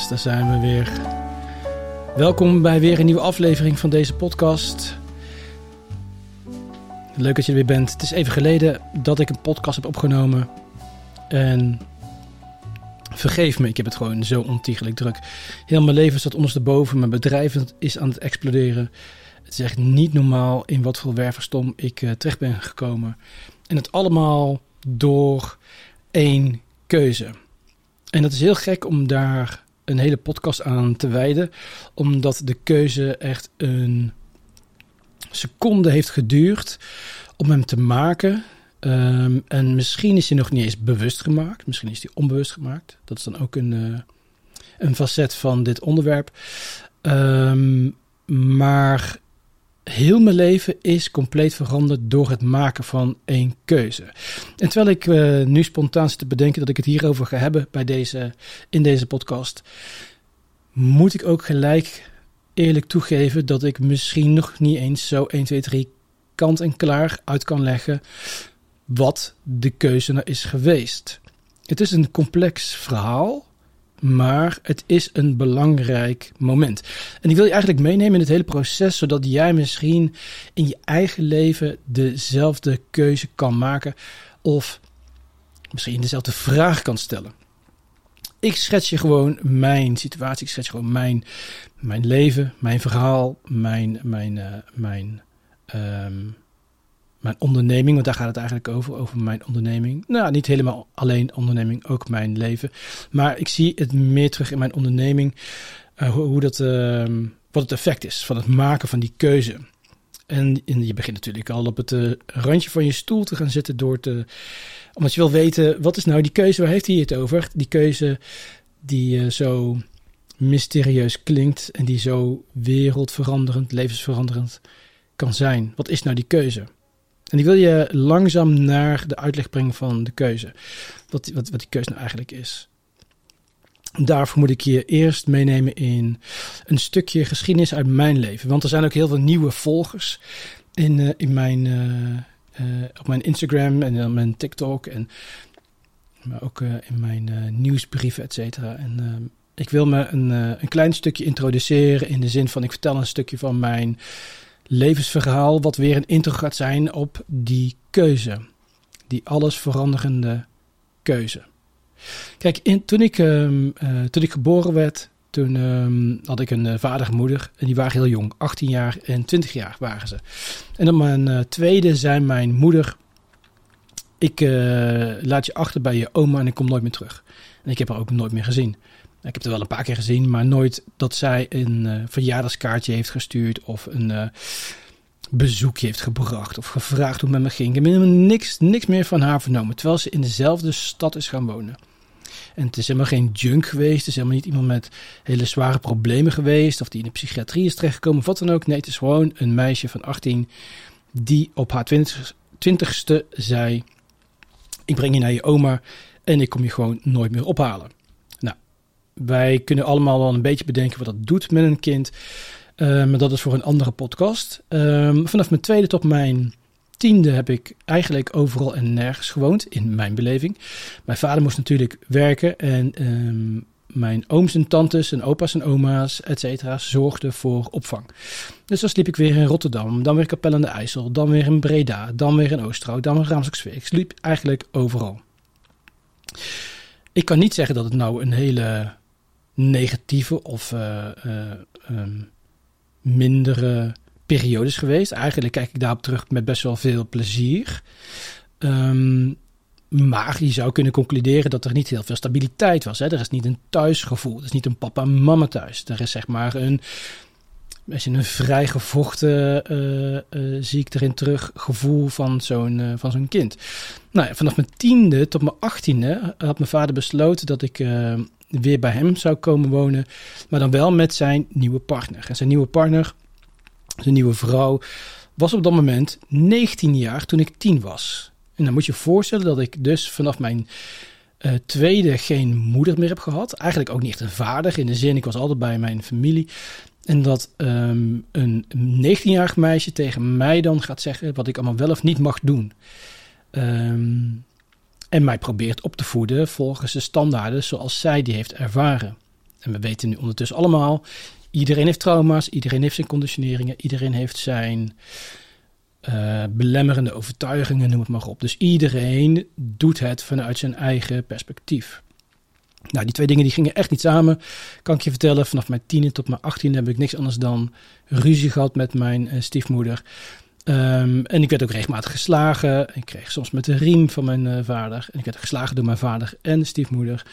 Yes, daar zijn we weer. Welkom bij weer een nieuwe aflevering van deze podcast. Leuk dat je er weer bent. Het is even geleden dat ik een podcast heb opgenomen. En vergeef me, ik heb het gewoon zo ontiegelijk druk. Heel mijn leven staat ondersteboven. Mijn bedrijf is aan het exploderen. Het is echt niet normaal in wat voor werverstom ik uh, terecht ben gekomen. En het allemaal door één keuze. En dat is heel gek om daar een hele podcast aan te wijden, omdat de keuze echt een seconde heeft geduurd om hem te maken. Ehm, en misschien is hij nog niet eens bewust gemaakt, misschien is hij onbewust gemaakt. Dat is dan ook een, uh, een facet van dit onderwerp. Um, maar heel mijn leven is compleet veranderd door het maken van één keuze. En terwijl ik uh, nu spontaan zit te bedenken dat ik het hierover ga hebben bij deze, in deze podcast, moet ik ook gelijk eerlijk toegeven dat ik misschien nog niet eens zo 1, 2, 3 kant en klaar uit kan leggen wat de keuze nou is geweest. Het is een complex verhaal. Maar het is een belangrijk moment. En ik wil je eigenlijk meenemen in het hele proces, zodat jij misschien in je eigen leven dezelfde keuze kan maken. Of misschien dezelfde vraag kan stellen. Ik schets je gewoon mijn situatie, ik schets gewoon mijn, mijn leven, mijn verhaal, mijn, mijn, uh, mijn um, mijn onderneming, want daar gaat het eigenlijk over, over mijn onderneming. Nou, niet helemaal alleen onderneming, ook mijn leven. Maar ik zie het meer terug in mijn onderneming, uh, hoe, dat, uh, wat het effect is van het maken van die keuze. En, en je begint natuurlijk al op het uh, randje van je stoel te gaan zitten door te, omdat je wil weten, wat is nou die keuze, waar heeft hij het over? Die keuze die zo mysterieus klinkt en die zo wereldveranderend, levensveranderend kan zijn. Wat is nou die keuze? En ik wil je langzaam naar de uitleg brengen van de keuze. Wat, wat, die keuze nou eigenlijk is. Daarvoor moet ik je eerst meenemen in een stukje geschiedenis uit mijn leven. Want er zijn ook heel veel nieuwe volgers in, uh, in mijn, uh, uh, op mijn Instagram en op mijn TikTok. En maar ook in mijn nieuwsbrieven, et cetera. En ik wil me een, een klein stukje introduceren in de zin van ik vertel een stukje van mijn levensverhaal, wat weer een intro gaat zijn op die keuze. Die alles veranderende keuze. Kijk, in, toen, ik, uh, toen ik geboren werd, toen uh, had ik een uh, vader en moeder. En die waren heel jong, 18 jaar en 20 jaar waren ze. En op mijn uh, tweede zei mijn moeder: Ik laat je achter bij je oma en ik kom nooit meer terug. En ik heb haar ook nooit meer gezien. Ik heb het wel een paar keer gezien, maar nooit dat zij een uh, verjaardagskaartje heeft gestuurd of een uh, bezoekje heeft gebracht of gevraagd hoe het met me ging. Ik heb helemaal niks, niks meer van haar vernomen, terwijl ze in dezelfde stad is gaan wonen. En het is helemaal geen junk geweest, het is helemaal niet iemand met hele zware problemen geweest of die in de psychiatrie is terechtgekomen wat dan ook. Nee, het is gewoon een meisje van 18 die op haar twintigste zei, ik breng je naar je oma en ik kom je gewoon nooit meer ophalen wij kunnen allemaal wel een beetje bedenken wat dat doet met een kind. Uh, maar dat is voor een andere podcast. Um, vanaf mijn tweede tot mijn tiende heb ik eigenlijk overal en nergens gewoond, in mijn beleving. Mijn vader moest natuurlijk werken en um, mijn ooms en tantes en opa's en oma's, et cetera, zorgden voor opvang. Dus dan sliep ik weer in Rotterdam, dan weer Capelle aan de IJssel, dan weer in Breda, dan weer in Oosterhout, dan weer in Raamsdorp. Ik sliep eigenlijk overal. Ik kan niet zeggen dat het nou een hele negatieve of uh, uh, um, mindere periodes geweest. Eigenlijk kijk ik daarop terug met best wel veel plezier. Um, maar je zou kunnen concluderen dat er niet heel veel stabiliteit was. Hè? Er is niet een thuisgevoel. Er is niet een papa en mama thuis. Er is zeg maar een, als je een vrij gevochten, uh, uh, zie ik erin terug, gevoel van zo'n van zo'n kind. Nou vanaf mijn tiende tot mijn achttiende had mijn vader besloten dat ik weer bij hem zou komen wonen. Maar dan wel met zijn nieuwe partner. En zijn nieuwe partner, zijn nieuwe vrouw, was op dat moment 19 jaar toen ik 10 was. En dan moet je je voorstellen dat ik dus vanaf mijn uh, tweede geen moeder meer heb gehad. Eigenlijk ook niet echt een vader. In de zin, ik was altijd bij mijn familie. En dat um, een 19-jarig meisje tegen mij dan gaat zeggen wat ik allemaal wel of niet mag doen. Um, en mij probeert op te voeden volgens de standaarden zoals zij die heeft ervaren. En we weten nu ondertussen allemaal, iedereen heeft trauma's, iedereen heeft zijn conditioneringen, iedereen heeft zijn uh, belemmerende overtuigingen, noem het maar op. Dus iedereen doet het vanuit zijn eigen perspectief. Nou, die twee dingen die gingen echt niet samen. Kan ik je vertellen, vanaf mijn tiende tot mijn achttiende heb ik niks anders dan ruzie gehad met mijn uh, stiefmoeder. Um, en ik werd ook regelmatig geslagen. Ik kreeg soms met de riem van mijn uh, vader. En ik werd geslagen door mijn vader en stiefmoeder.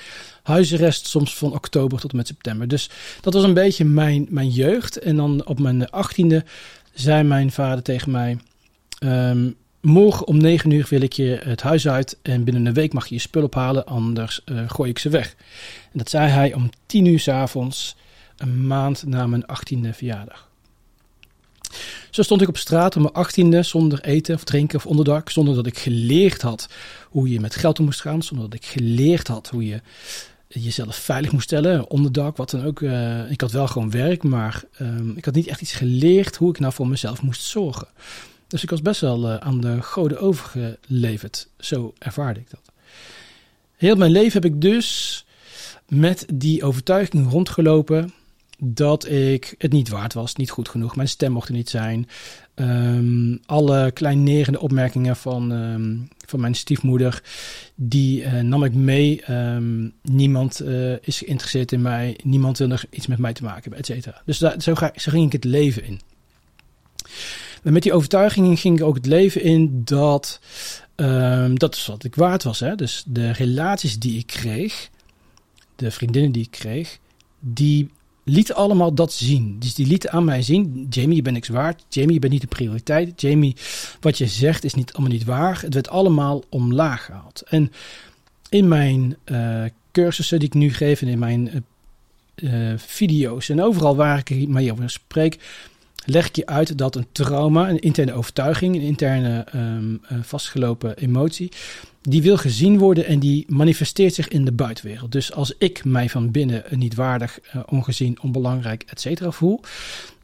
Huisarrest soms van oktober tot en met september. Dus dat was een beetje mijn, mijn jeugd. En dan op mijn achttiende zei mijn vader tegen mij... Um, morgen om 9 uur wil ik je het huis uit en binnen een week mag je je spul ophalen, anders uh, gooi ik ze weg. En dat zei hij om 10 uur s avonds, een maand na mijn 18e verjaardag. Zo stond ik op straat om mijn 18e zonder eten of drinken of onderdak, zonder dat ik geleerd had hoe je met geld om moest gaan, zonder dat ik geleerd had hoe je jezelf veilig moest stellen, onderdak, wat dan ook. Uh, ik had wel gewoon werk, maar um, ik had niet echt iets geleerd hoe ik nou voor mezelf moest zorgen. Dus ik was best wel uh, aan de goden overgeleverd. Zo ervaarde ik dat. Heel mijn leven heb ik dus met die overtuiging rondgelopen dat ik het niet waard was, niet goed genoeg. Mijn stem mocht er niet zijn. Um, alle kleinerende opmerkingen van, um, van mijn stiefmoeder, die uh, nam ik mee. Um, niemand uh, is geïnteresseerd in mij, niemand wil nog iets met mij te maken hebben, et cetera. Dus daar, zo, ga, ging ik het leven in. Met die overtuigingen ging ik ook het leven in dat dat is wat ik waard was. Hè? Dus de relaties die ik kreeg, de vriendinnen die ik kreeg, die lieten allemaal dat zien. Dus die lieten aan mij zien: Jamie, je bent niks waard. Jamie, je bent niet de prioriteit. Jamie, wat je zegt is niet, allemaal niet waar. Het werd allemaal omlaag gehaald. En in mijn uh, cursussen die ik nu geef en in mijn uh, video's en overal waar ik mee over spreek, leg ik je uit dat een trauma, een interne overtuiging, een interne um, uh, vastgelopen emotie, die wil gezien worden en die manifesteert zich in de buitenwereld. Dus als ik mij van binnen niet waardig, uh, ongezien, onbelangrijk, etc. voel,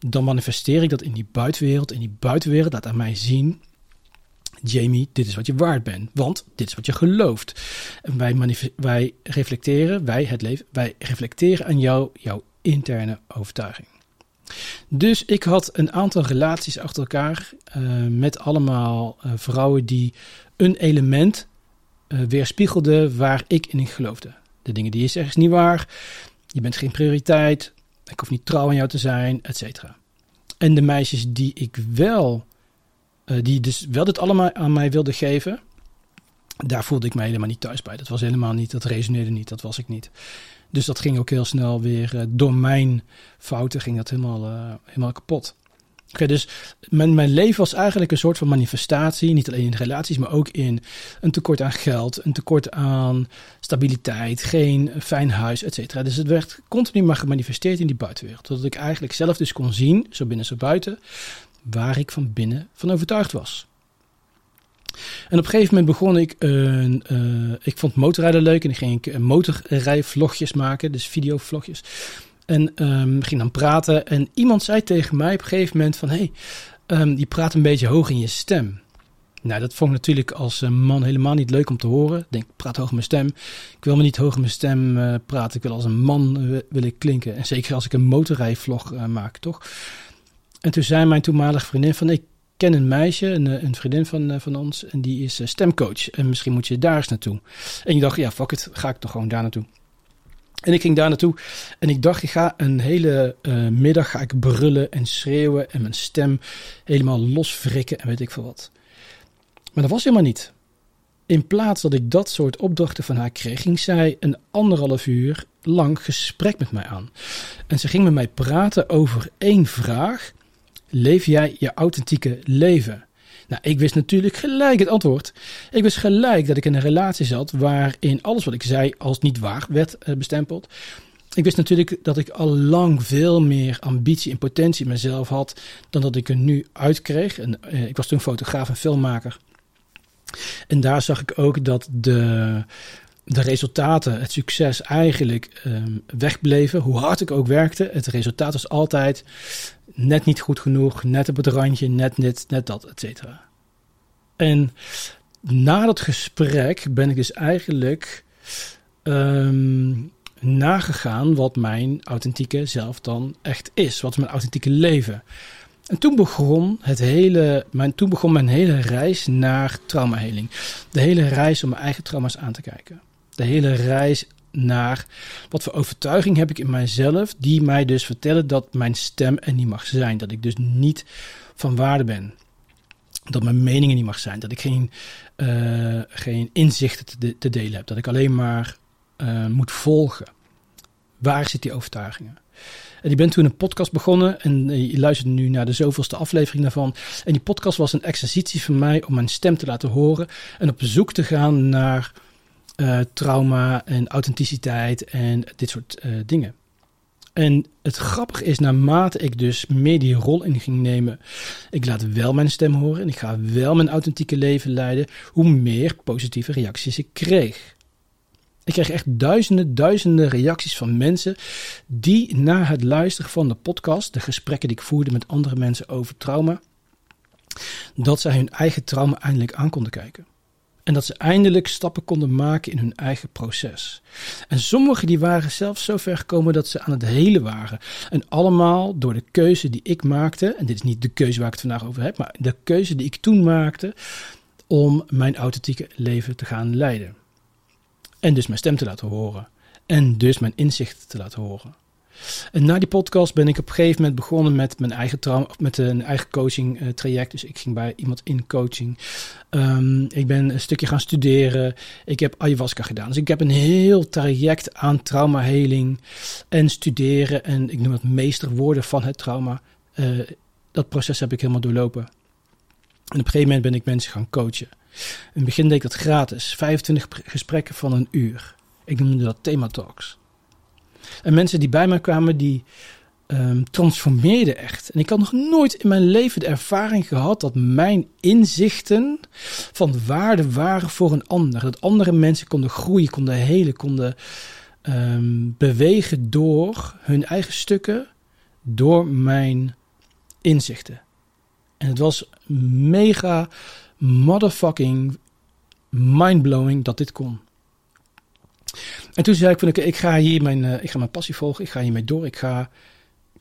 dan manifesteer ik dat in die buitenwereld. En die buitenwereld laat aan mij zien Jamie, dit is wat je waard bent, want dit is wat je gelooft. Wij, wij reflecteren, wij het leven, wij reflecteren aan jou, jouw interne overtuiging. Dus ik had een aantal relaties achter elkaar uh, met allemaal uh, vrouwen die een element uh, weerspiegelden waar ik in geloofde. De dingen die je zegt is niet waar, je bent geen prioriteit, ik hoef niet trouw aan jou te zijn, etc. En de meisjes die ik wel, die dus wel dit allemaal aan mij wilden geven, daar voelde ik mij helemaal niet thuis bij. Dat was helemaal niet, dat resoneerde niet, dat was ik niet. Dus dat ging ook heel snel weer uh, door mijn fouten ging dat helemaal, uh, helemaal kapot. Oké, dus mijn, mijn leven was eigenlijk een soort van manifestatie, niet alleen in relaties, maar ook in een tekort aan geld, een tekort aan stabiliteit, geen fijn huis, et cetera. Dus het werd continu maar gemanifesteerd in die buitenwereld. Totdat ik eigenlijk zelf dus kon zien, zo binnen zo buiten, waar ik van binnen van overtuigd was. En op een gegeven moment begon ik een. Uh, ik vond motorrijden leuk en ik ging ik motorrijvlogjes maken, dus videovlogjes. En um, ging dan praten. En iemand zei tegen mij op een gegeven moment: van... Hey, um, je praat een beetje hoog in je stem. Nou, dat vond ik natuurlijk als man helemaal niet leuk om te horen. Ik denk, praat hoog in mijn stem. Ik wil me niet hoog in mijn stem uh, praten. Ik wil als een man klinken. En zeker als ik een motorrijvlog uh, maak, toch? En toen zei mijn toenmalige vriendin van... Ik ken een meisje, een, eh, een vriendin van, eh, van ons, en die is eh, stemcoach. En misschien moet je daar eens naartoe. En ik dacht, ja, fuck it, ga ik toch gewoon daar naartoe. En ik ging daar naartoe en ik dacht, ik ga een hele middag ga ik brullen en schreeuwen en mijn stem helemaal loswrikken en weet ik veel wat. Maar dat was helemaal niet. In plaats dat ik dat soort opdrachten van haar kreeg, ging zij een anderhalf uur lang gesprek met mij aan. En ze ging met mij praten over één vraag Leef jij je authentieke leven? Nou, ik wist natuurlijk gelijk het antwoord. Ik wist gelijk dat ik in een relatie zat waarin alles wat ik zei als niet waar werd eh, bestempeld. Ik wist natuurlijk dat ik al lang veel meer ambitie en potentie in mezelf had dan dat ik er nu uitkreeg. En, uh, ik was toen fotograaf en filmmaker. En daar zag ik ook dat de, de resultaten, het succes eigenlijk um, wegbleven. Hoe hard ik ook werkte, het resultaat was altijd net niet goed genoeg, net op het randje, net dit, net dat, et cetera. En na dat gesprek ben ik dus eigenlijk um, nagegaan wat mijn authentieke zelf dan echt is. Wat is mijn authentieke leven. En toen begon, het hele, mijn, toen begon mijn hele reis naar traumaheling. De hele reis om mijn eigen trauma's aan te kijken. De hele reis naar wat voor overtuiging heb ik in mijzelf, die mij dus vertellen dat mijn stem er niet mag zijn. Dat ik dus niet van waarde ben. Dat mijn meningen niet mag zijn. Dat ik geen, uh, geen inzichten te, te, delen heb. Dat ik alleen maar uh, moet volgen. Waar zit die overtuigingen? En ik ben toen een podcast begonnen en je luistert nu naar de zoveelste aflevering daarvan. En die podcast was een exercitie voor mij om mijn stem te laten horen en op zoek te gaan naar uh, trauma en authenticiteit en dit soort uh, dingen. En het grappige is, naarmate ik dus meer die rol in ging nemen, ik laat wel mijn stem horen en ik ga wel mijn authentieke leven leiden, hoe meer positieve reacties ik kreeg. Ik kreeg echt duizenden, duizenden reacties van mensen die na het luisteren van de podcast, de gesprekken die ik voerde met andere mensen over trauma, dat zij hun eigen trauma eindelijk aan konden kijken. En dat ze eindelijk stappen konden maken in hun eigen proces. En sommigen die waren zelfs zo ver gekomen dat ze aan het hele waren. En allemaal door de keuze die ik maakte. En dit is niet de keuze waar ik het vandaag over heb. Maar de keuze die ik toen maakte. Om mijn authentieke leven te gaan leiden. En dus mijn stem te laten horen. En dus mijn inzichten te laten horen. En na die podcast ben ik op een gegeven moment begonnen met mijn eigen, trauma, met een eigen coaching uh, traject. Dus ik ging bij iemand in coaching. Um, ik ben een stukje gaan studeren. Ik heb ayahuasca gedaan. Dus ik heb een heel traject aan traumaheling en studeren. En ik noem het meester worden van het trauma. Uh, dat proces heb ik helemaal doorlopen. En op een gegeven moment ben ik mensen gaan coachen. In het begin deed ik dat gratis. 25 gesprekken van een uur. Ik noemde dat thema talks. En mensen die bij mij kwamen, die um, transformeerden echt. En ik had nog nooit in mijn leven de ervaring gehad dat mijn inzichten van waarde waren voor een ander. Dat andere mensen konden groeien, konden helen, konden um, bewegen door hun eigen stukken, door mijn inzichten. En het was mega motherfucking mindblowing dat dit kon. En toen zei ik van ik ga hier mijn, uh, ik ga mijn passie volgen, ik ga hiermee door, ik ga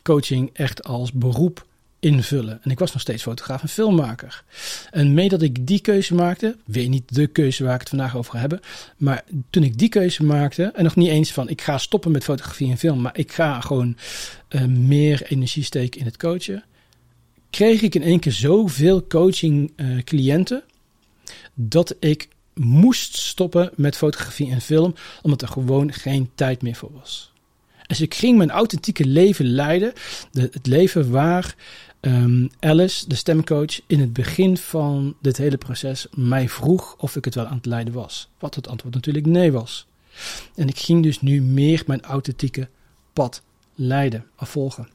coaching echt als beroep invullen. En ik was nog steeds fotograaf en filmmaker. En mee dat ik die keuze maakte, weer niet de keuze waar ik het vandaag over ga hebben, maar toen ik die keuze maakte, en nog niet eens van ik ga stoppen met fotografie en film, maar ik ga gewoon uh, meer energie steken in het coachen, kreeg ik in één keer zoveel coaching uh, cliënten dat ik moest stoppen met fotografie en film, omdat er gewoon geen tijd meer voor was. Dus ik ging mijn authentieke leven leiden, de, het leven waar um, Alice, de stemcoach, in het begin van dit hele proces mij vroeg of ik het wel aan het leiden was. Wat het antwoord natuurlijk nee was. En ik ging dus nu meer mijn authentieke pad leiden, afvolgen.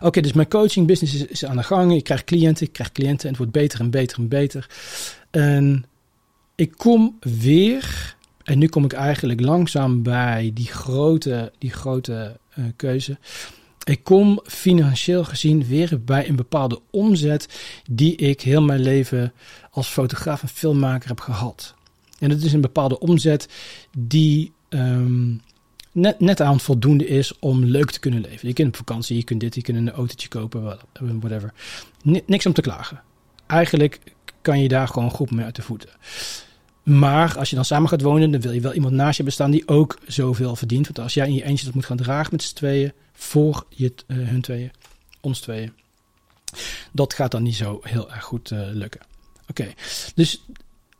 Oké, dus mijn coaching business is, is, aan de gang. Ik krijg cliënten, ik krijg cliënten en het wordt beter en beter en beter. En ik kom weer, en nu kom ik eigenlijk langzaam bij die grote, die grote uh, keuze. Ik kom financieel gezien weer bij een bepaalde omzet die ik heel mijn leven als fotograaf en filmmaker heb gehad. En dat is een bepaalde omzet die um, net, net aan voldoende is om leuk te kunnen leven. Je kunt op vakantie, je kunt dit, je kunt een autootje kopen, whatever. Niks om te klagen. Eigenlijk kan je daar gewoon goed mee uit de voeten. Maar als je dan samen gaat wonen, dan wil je wel iemand naast je bestaan die ook zoveel verdient. Want als jij in je eentje dat moet gaan dragen met z'n tweeën, voor je, uh, hun tweeën, ons tweeën, dat gaat dan niet zo heel erg goed uh, lukken. Oké, dus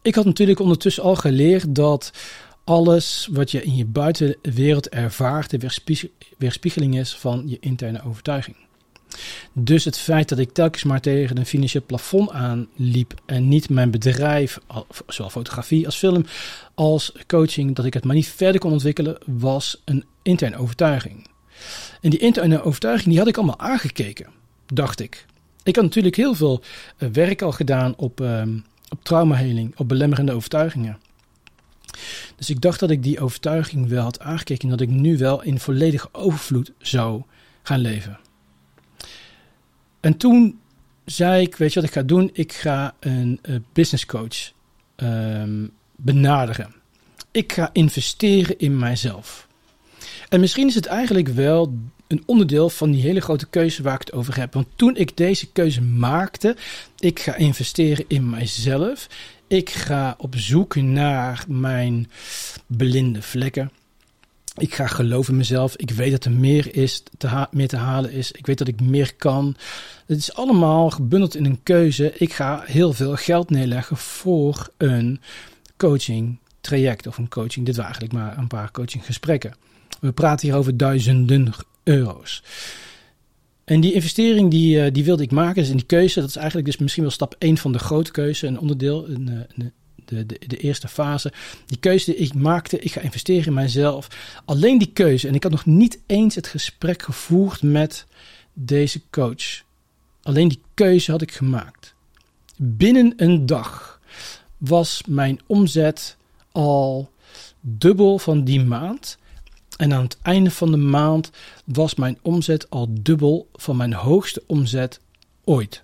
ik had natuurlijk ondertussen al geleerd dat alles wat je in je buitenwereld ervaart, de weerspiegeling is van je interne overtuiging. Dus het feit dat ik telkens maar tegen een financieel plafond aanliep en niet mijn bedrijf, zowel fotografie als film, als coaching, dat ik het maar niet verder kon ontwikkelen, was een interne overtuiging. En die interne overtuiging die had ik allemaal aangekeken, dacht ik. Ik had natuurlijk heel veel eh, werk al gedaan op, um, op traumaheling, op belemmerende overtuigingen. Dus ik dacht dat ik die overtuiging wel had aangekeken en dat ik nu wel in volledige overvloed zou gaan leven. En toen zei ik, weet je wat ik ga doen? Ik ga een uh, business coach um, benaderen. Ik ga investeren in mijzelf. En misschien is het eigenlijk wel een onderdeel van die hele grote keuze waar ik het over heb. Want toen ik deze keuze maakte, ik ga investeren in mijzelf. Ik ga op zoek naar mijn blinde vlekken. Ik ga geloven in mezelf. Ik weet dat er meer, is te meer te halen is. Ik weet dat ik meer kan. Het is allemaal gebundeld in een keuze. Ik ga heel veel geld neerleggen voor een coaching traject of een coaching. Dit waren eigenlijk maar een paar coachinggesprekken. We praten hier over duizenden euro's. En die investering die, eh, die wilde ik maken, dus in die keuze, dat is eigenlijk dus misschien wel stap 1 van de grote keuze, een onderdeel, een, een, eh, de, de, eerste fase. Die keuze die ik maakte, ik ga investeren in mijzelf. Alleen die keuze, en ik had nog niet eens het gesprek gevoerd met deze coach. Alleen die keuze had ik gemaakt. Binnen een dag was mijn omzet al dubbel van die maand. En aan het einde van de maand was mijn omzet al dubbel van mijn hoogste omzet ooit.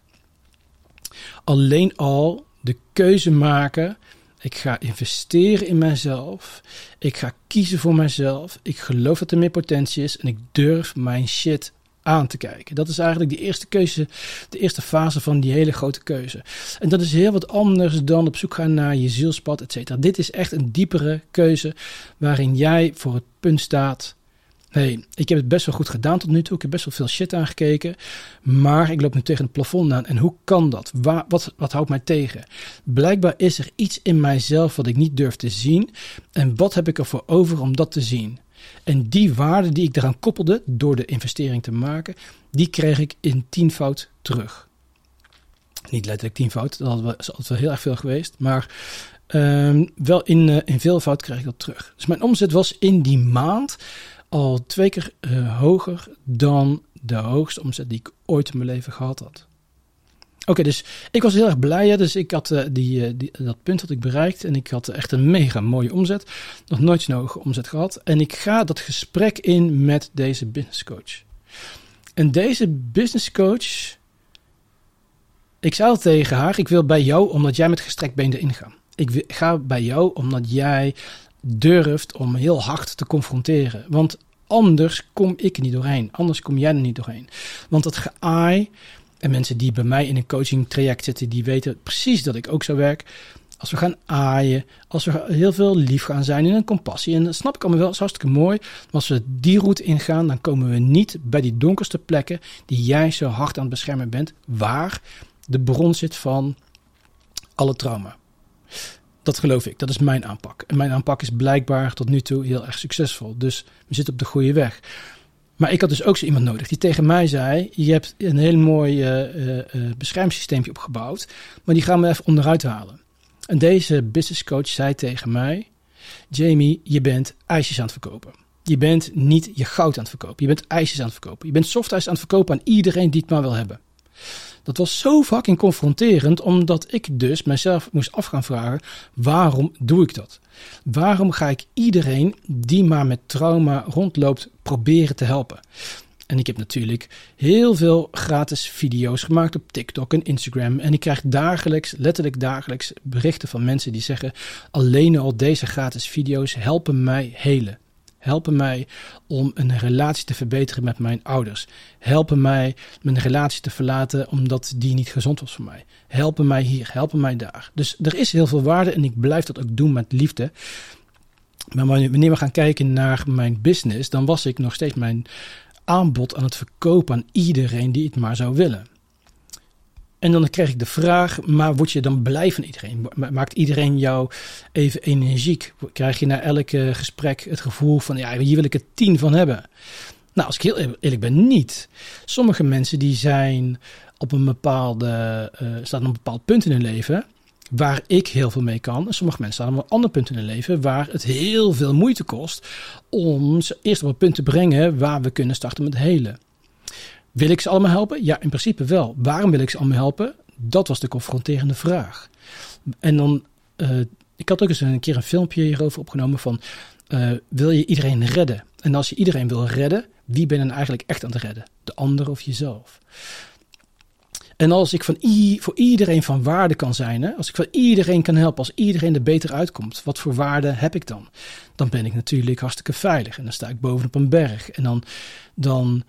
Alleen al de keuze maken. Ik ga investeren in mezelf. Ik ga kiezen voor mezelf. Ik geloof dat er meer potentie is. En ik durf mijn shit aan te kijken. Dat is eigenlijk de eerste keuze, de eerste fase van die hele grote keuze. En dat is heel wat anders dan op zoek gaan naar je zielspad, et cetera. Dit is echt een diepere keuze waarin jij voor het punt staat. Hey, ik heb het best wel goed gedaan tot nu toe. Ik heb best wel veel shit aangekeken. Maar ik loop nu tegen het plafond aan. En hoe kan dat? Waar, wat, wat houdt mij tegen? Blijkbaar is er iets in mijzelf wat ik niet durf te zien. En wat heb ik ervoor over om dat te zien? En die waarde die ik eraan koppelde door de investering te maken, die kreeg ik in tienvoud terug. Niet letterlijk tienvoud, dat is altijd wel heel erg veel geweest, maar um, wel in, uh, in veelvoud kreeg ik dat terug. Dus mijn omzet was in die maand al twee keer uh, hoger dan de hoogste omzet die ik ooit in mijn leven gehad had. Oké, dus ik was heel erg blij. Dus ik had uh, die, uh, die, dat punt had ik bereikt. En ik had echt een mega mooie omzet. Nog nooit zo'n hoge omzet gehad. En ik ga dat gesprek in met deze business coach. En deze business coach. Ik zei tegen haar: Ik wil bij jou omdat jij met gestrekt been erin gaat. Ik ga bij jou omdat jij durft om heel hard te confronteren. Want anders kom ik niet doorheen. Anders kom jij er niet doorheen. Want dat geaai en mensen die bij mij in een coaching traject zitten, die weten precies dat ik ook zo werk. Als we gaan aaien, als we heel veel lief gaan zijn in een compassie. En dat snap ik allemaal wel, dat is hartstikke mooi. Maar als we die route ingaan, dan komen we niet bij die donkerste plekken die jij zo hard aan het beschermen bent. Waar de bron zit van alle trauma. Dat geloof ik. Dat is mijn aanpak. En mijn aanpak is blijkbaar tot nu toe heel erg succesvol. Dus we zitten op de goede weg. Maar ik had dus ook zo iemand nodig die tegen mij zei: Je hebt een heel mooi uh, opgebouwd, maar die gaan we even onderuit halen. En deze business coach zei tegen mij: Jamie, je bent ijsjes aan het verkopen. Je bent niet je goud aan het verkopen. Je bent ijsjes aan het verkopen. Je bent softijs aan het verkopen aan iedereen die het maar wil hebben. Dat was zo fucking confronterend, omdat ik dus mezelf moest af gaan vragen: waarom doe ik dat? Waarom ga ik iedereen die maar met trauma rondloopt proberen te helpen? En ik heb natuurlijk heel veel gratis video's gemaakt op TikTok en Instagram. En ik krijg dagelijks, letterlijk dagelijks, berichten van mensen die zeggen: alleen al deze gratis video's helpen mij helen helpen mij om een relatie te verbeteren met mijn ouders. Helpen mij mijn relatie te verlaten omdat die niet gezond was voor mij. Helpen mij hier, helpen mij daar. Dus er is heel veel waarde en ik blijf dat ook doen met liefde. Maar wanneer we gaan kijken naar mijn business, dan was ik nog steeds mijn aanbod aan het verkopen aan iedereen die het maar zou willen. En dan kreeg ik de vraag, maar word je dan blij van iedereen? Maakt iedereen jou even energiek? Krijg je na elk gesprek het gevoel van, ja, hier wil ik het tien van hebben? Nou, als ik heel eerlijk ben, niet. Sommige mensen die zijn op een bepaalde, uh, staan op een bepaald punt in hun leven waar ik heel veel mee kan. En sommige mensen staan op een ander punt in hun leven waar het heel veel moeite kost om ze eerst op een punt te brengen waar we kunnen starten met helen. Wil ik ze allemaal helpen? Ja, in principe wel. Waarom wil ik ze allemaal helpen? Dat was de confronterende vraag. En dan, uh, ik had ook eens een keer een filmpje hierover opgenomen van, uh, wil je iedereen redden? En als je iedereen wil redden, wie ben je dan eigenlijk echt aan het redden? De ander of jezelf? En als ik van voor iedereen van waarde kan zijn, als ik van iedereen kan helpen, als iedereen er beter uitkomt, wat voor waarde heb ik dan? Dan ben ik natuurlijk hartstikke veilig en dan sta ik bovenop een berg. En dan, dan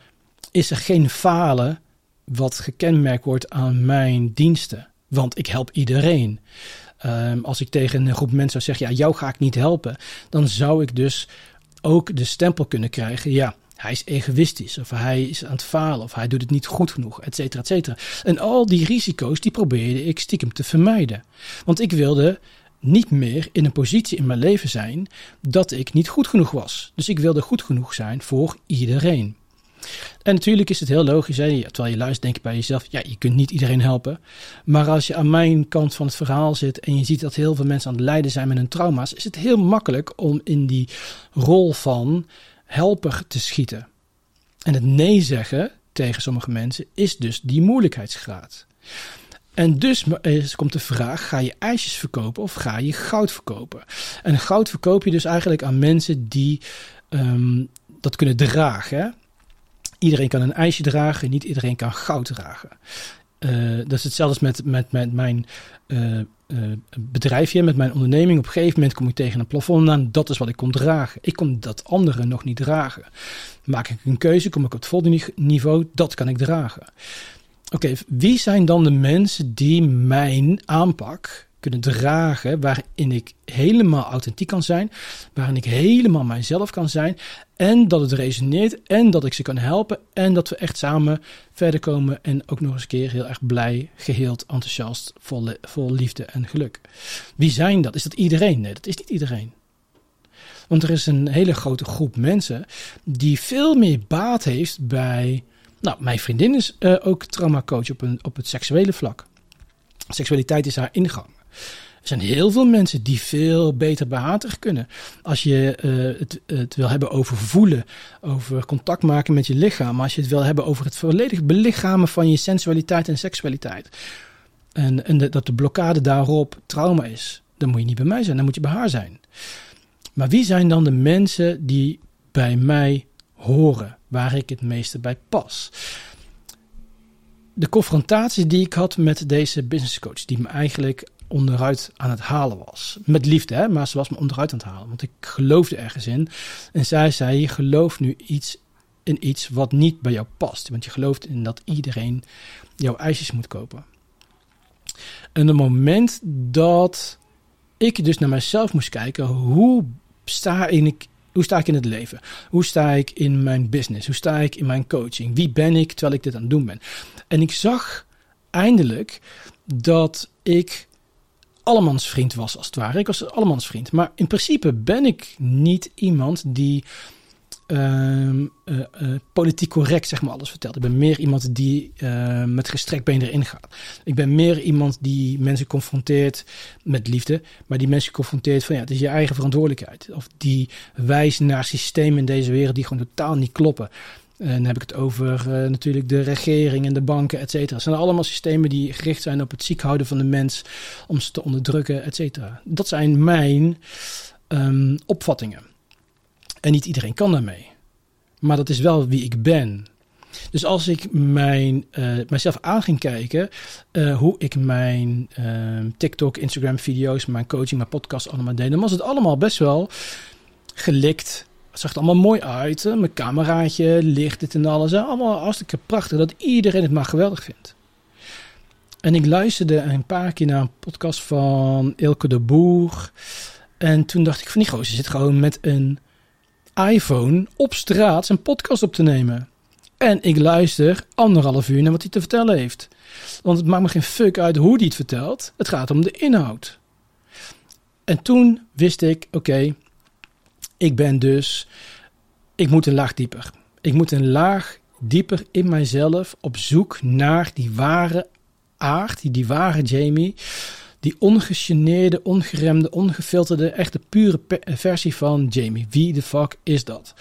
is er geen falen wat gekenmerkt wordt aan mijn diensten, want ik help iedereen. Um, als ik tegen een groep mensen zou zeggen, ja, jou ga ik niet helpen, dan zou ik dus ook de stempel kunnen krijgen, ja, hij is egoïstisch, of hij is aan het falen, of hij doet het niet goed genoeg, et cetera, et cetera. En al die risico's, die probeerde ik stiekem te vermijden. Want ik wilde niet meer in een positie in mijn leven zijn dat ik niet goed genoeg was. Dus ik wilde goed genoeg zijn voor iedereen. En natuurlijk is het heel logisch, hè? terwijl je luistert, denk je bij jezelf: ja, je kunt niet iedereen helpen. Maar als je aan mijn kant van het verhaal zit en je ziet dat heel veel mensen aan het lijden zijn met hun trauma's, is het heel makkelijk om in die rol van helper te schieten. En het nee zeggen tegen sommige mensen is dus die moeilijkheidsgraad. En dus komt de vraag: ga je ijsjes verkopen of ga je goud verkopen? En goud verkoop je dus eigenlijk aan mensen die um, dat kunnen dragen. Iedereen kan een ijsje dragen, niet iedereen kan goud dragen. Uh, dat is hetzelfde met, met, met mijn uh, uh, bedrijfje, met mijn onderneming. Op een gegeven moment kom ik tegen een plafond aan. Dat is wat ik kon dragen. Ik kon dat andere nog niet dragen. Maak ik een keuze, kom ik op het volgende niveau. Dat kan ik dragen. Oké, wie zijn dan de mensen die mijn aanpak kunnen dragen, waarin ik helemaal authentiek kan zijn, waarin ik helemaal mijzelf kan zijn en dat het resoneert en dat ik ze kan helpen en dat we echt samen verder komen en ook nog eens een keer heel erg blij, geheeld, enthousiast, vol, vol liefde en geluk. Wie zijn dat? Is dat iedereen? Nee, dat is niet iedereen. Want er is een hele grote groep mensen die veel meer baat heeft bij. Nou, mijn vriendin is uh, ook traumacoach op, een, op het seksuele vlak. Seksualiteit is haar ingang. Er zijn heel veel mensen die veel beter behatig kunnen. Als je uh, het, het, wil hebben over voelen, over contact maken met je lichaam. Als je het wil hebben over het volledig belichamen van je sensualiteit en seksualiteit. En, en dat de blokkade daarop trauma is. Dan moet je niet bij mij zijn, dan moet je bij haar zijn. Maar wie zijn dan de mensen die bij mij horen, waar ik het meeste bij pas? De confrontatie die ik had met deze business coach, die me eigenlijk onderuit aan het halen was. Met liefde, hè? maar ze was me onderuit aan het halen. Want ik geloofde ergens in. En zij zei: Je gelooft nu iets in iets wat niet bij jou past. Want je gelooft in dat iedereen jouw ijsjes moet kopen. En het moment dat ik dus naar mezelf moest kijken: hoe sta ik hoe sta ik in het leven? Hoe sta ik in mijn business? Hoe sta ik in mijn coaching? Wie ben ik terwijl ik dit aan het doen ben? En ik zag eindelijk dat ik allemans vriend was, als het ware. Ik was allemans vriend. Maar in principe ben ik niet iemand die uh, uh, politiek correct zeg maar alles vertelt. Ik ben meer iemand die uh, met gestrekt been erin gaat. Ik ben meer iemand die mensen confronteert met liefde, maar die mensen confronteert van ja, het is je eigen verantwoordelijkheid. Of die wijst naar systemen in deze wereld die gewoon totaal niet kloppen. En dan heb ik het over uh, natuurlijk de regering en de banken, et cetera. Het zijn allemaal systemen die gericht zijn op het ziek houden van de mens, om ze te onderdrukken, et cetera. Dat zijn mijn um, opvattingen. En niet iedereen kan daarmee. Maar dat is wel wie ik ben. Dus als ik mijn, uh, mijzelf aan ging kijken, uh, hoe ik mijn uh, TikTok, Instagram video's, mijn coaching, mijn podcast allemaal deed, dan was het allemaal best wel gelikt, het zag er allemaal mooi uit. Hè? Mijn cameraatje, licht, dit en alles. Allemaal hartstikke prachtig. Dat iedereen het maar geweldig vindt. En ik luisterde een paar keer naar een podcast van Ilke de Boer. En toen dacht ik van die gozer zit gewoon met een iPhone op straat zijn podcast op te nemen. En ik luister anderhalf uur naar wat hij te vertellen heeft. Want het maakt me geen fuck uit hoe hij het vertelt. Het gaat om de inhoud. En toen wist ik, oké, ik ben dus, ik moet een laag dieper. Ik moet een laag dieper in mijzelf op zoek naar die ware aard, die, die ware Jamie. Die ongegeneerde, ongeremde, ongefilterde, echte pure versie van Jamie. Wie de fuck is dat?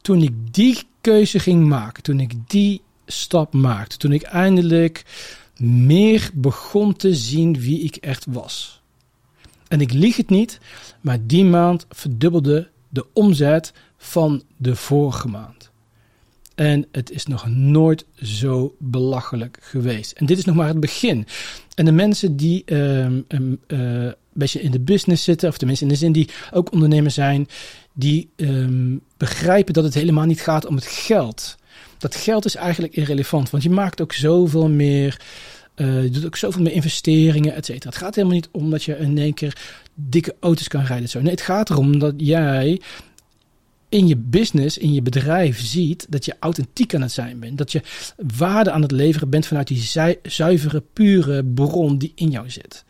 Toen ik die keuze ging maken, toen ik die stap maakte, toen ik eindelijk meer begon te zien wie ik echt was. En ik lieg het niet, maar die maand verdubbelde de omzet van de vorige maand. En het is nog nooit zo belachelijk geweest. En dit is nog maar het begin. En de mensen die ehm, ehm, eh, een beetje in de business zitten, of tenminste in de zin die ook ondernemer zijn, die ehm, begrijpen dat het helemaal niet gaat om het geld. Dat geld is eigenlijk irrelevant, want je maakt ook zoveel meer. Uh, je doet ook zoveel meer investeringen, et cetera. Het gaat helemaal niet om dat je in één keer dikke auto's kan rijden. Zo. Nee, het gaat erom dat jij in je business, in je bedrijf ziet dat je authentiek aan het zijn bent. Dat je waarde aan het leveren bent vanuit die zuivere, pure bron die in jou zit.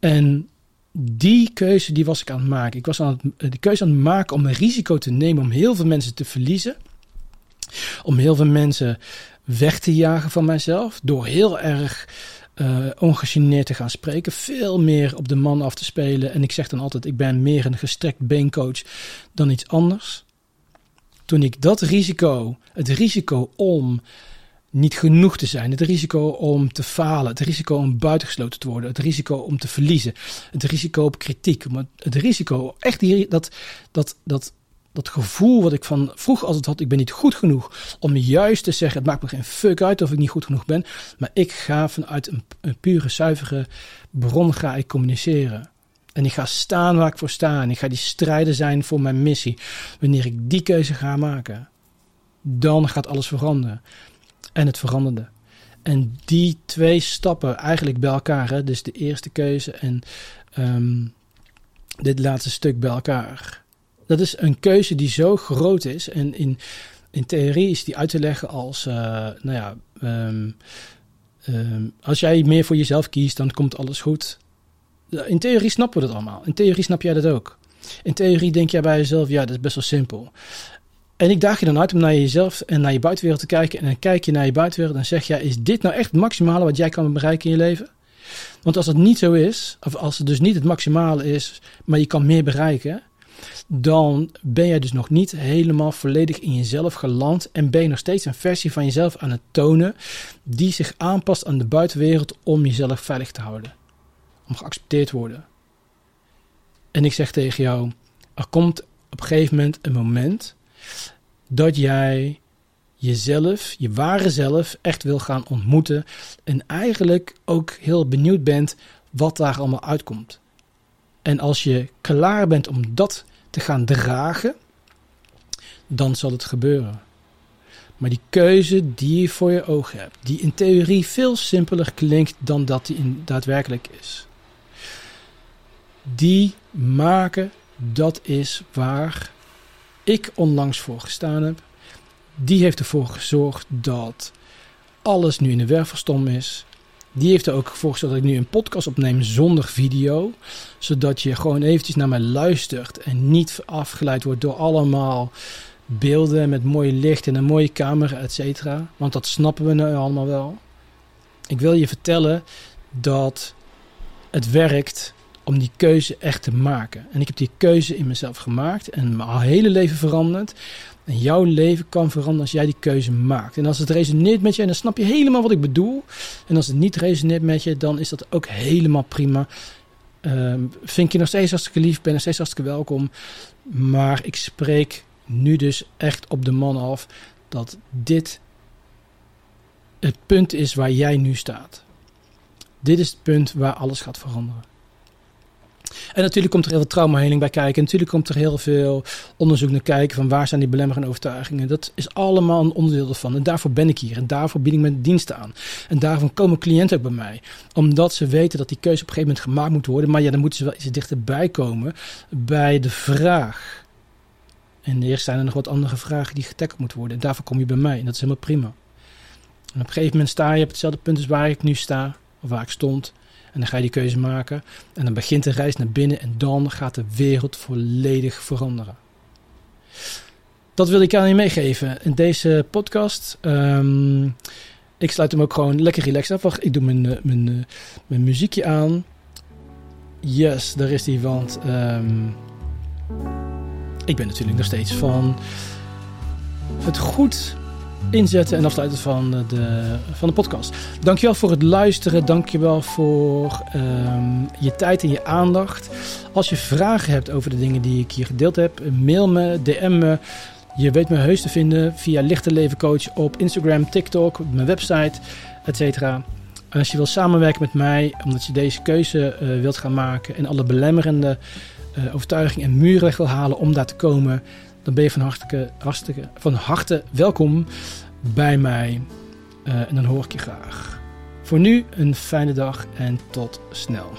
En die keuze die was ik aan het maken. Ik was aan het, de keuze aan het maken om een risico te nemen om heel veel mensen te verliezen. Om heel veel mensen weg te jagen van mijzelf. Door heel erg uh, ongegeneerd te gaan spreken. Veel meer op de man af te spelen. En ik zeg dan altijd: ik ben meer een gestrekt beencoach dan iets anders. Toen ik dat risico, het risico om niet genoeg te zijn, het risico om te falen, het risico om buitengesloten te worden, het risico om te verliezen, het risico op kritiek, het risico, echt die, dat, dat, dat dat gevoel wat ik van vroeg altijd had, ik ben niet goed genoeg om juist te zeggen, het maakt me geen fuck uit of ik niet goed genoeg ben, maar ik ga vanuit een, pure, zuivere bron ga ik communiceren. En ik ga staan waar ik voor sta en ik ga die strijden zijn voor mijn missie. Wanneer ik die keuze ga maken, dan gaat alles veranderen. En het veranderde. En die twee stappen eigenlijk bij elkaar, hè, dus de eerste keuze en um, dit laatste stuk bij elkaar dat is een keuze die zo groot is. En in, in theorie is die uit te leggen als, uh, nou ja, um, um, als jij meer voor jezelf kiest, dan komt alles goed. In theorie snappen we dat allemaal. In theorie snap jij dat ook. In theorie denk jij bij jezelf, ja, dat is best wel simpel. En ik daag je dan uit om naar jezelf en naar je buitenwereld te kijken. En dan kijk je naar je buitenwereld en zeg je, is dit nou echt het maximale wat jij kan bereiken in je leven? Want als dat niet zo is, of als het dus niet het maximale is, maar je kan meer bereiken, dan ben je dus nog niet helemaal volledig in jezelf geland en ben je nog steeds een versie van jezelf aan het tonen die zich aanpast aan de buitenwereld om jezelf veilig te houden, om geaccepteerd te worden. En ik zeg tegen jou, er komt op een gegeven moment een moment dat jij jezelf, je ware zelf, echt wil gaan ontmoeten en eigenlijk ook heel benieuwd bent wat daar allemaal uitkomt. En als je klaar bent om dat te gaan dragen, dan zal het gebeuren. Maar die keuze die je voor je ogen hebt, die in theorie veel simpeler klinkt dan dat die in daadwerkelijk is, die maken, dat is waar ik onlangs voor gestaan heb. Die heeft ervoor gezorgd dat alles nu in de wervelstom is. Die heeft er ook voor gezorgd dat ik nu een podcast opneem zonder video. Zodat je gewoon eventjes naar mij luistert en niet afgeleid wordt door allemaal beelden met mooi licht en een mooie camera, et cetera. Want dat snappen we nu allemaal wel. Ik wil je vertellen dat het werkt om die keuze echt te maken. En ik heb die keuze in mezelf gemaakt en mijn hele leven veranderd. En jouw leven kan veranderen als jij die keuze maakt. En als het resoneert met je, dan snap je helemaal wat ik bedoel. En als het niet resoneert met je, dan is dat ook helemaal prima. Uh, vind je nog steeds hartstikke lief, ben nog steeds hartstikke welkom. Maar ik spreek nu dus echt op de man af dat dit het punt is waar jij nu staat. Dit is het punt waar alles gaat veranderen. En natuurlijk komt er heel veel traumaheling bij kijken. Natuurlijk komt er heel veel onderzoek naar kijken van waar zijn die belemmerende overtuigingen. Dat is allemaal een onderdeel ervan. En daarvoor ben ik hier. En daarvoor bied ik mijn diensten aan. En daarvan komen cliënten ook bij mij. Omdat ze weten dat die keuze op een gegeven moment gemaakt moet worden. Maar ja, dan moeten ze wel iets dichterbij komen bij de vraag. En eerst zijn er nog wat andere vragen die getackeld moeten worden. En daarvoor kom je bij mij. En dat is helemaal prima. En op een gegeven moment sta je op hetzelfde punt als waar ik nu sta. Of waar ik stond. En dan ga je die keuze maken. En dan begint de reis naar binnen en dan gaat de wereld volledig veranderen. Dat wil ik aan je meegeven in deze podcast. Um, ik sluit hem ook gewoon lekker relaxed af. Wacht, ik doe mijn, eh, mijn, eh, mijn muziekje aan. Yes, daar is die, want um, ik ben natuurlijk nog steeds van het goed inzetten en afsluiten van de, van de podcast. Dankjewel voor het luisteren. Dankjewel voor um, je tijd en je aandacht. Als je vragen hebt over de dingen die ik hier gedeeld heb, mail me, DM me. Je weet me heus te vinden via Lichte Leven Coach op Instagram, TikTok, mijn website, etc. Als je wil samenwerken met mij, omdat je deze keuze uh, wilt gaan maken en alle belemmerende uh, overtuigingen en muren weg wil halen om daar te komen, dan ben je van harte, van harte welkom bij mij. Eh, en dan hoor ik je graag. Voor nu een fijne dag en tot snel.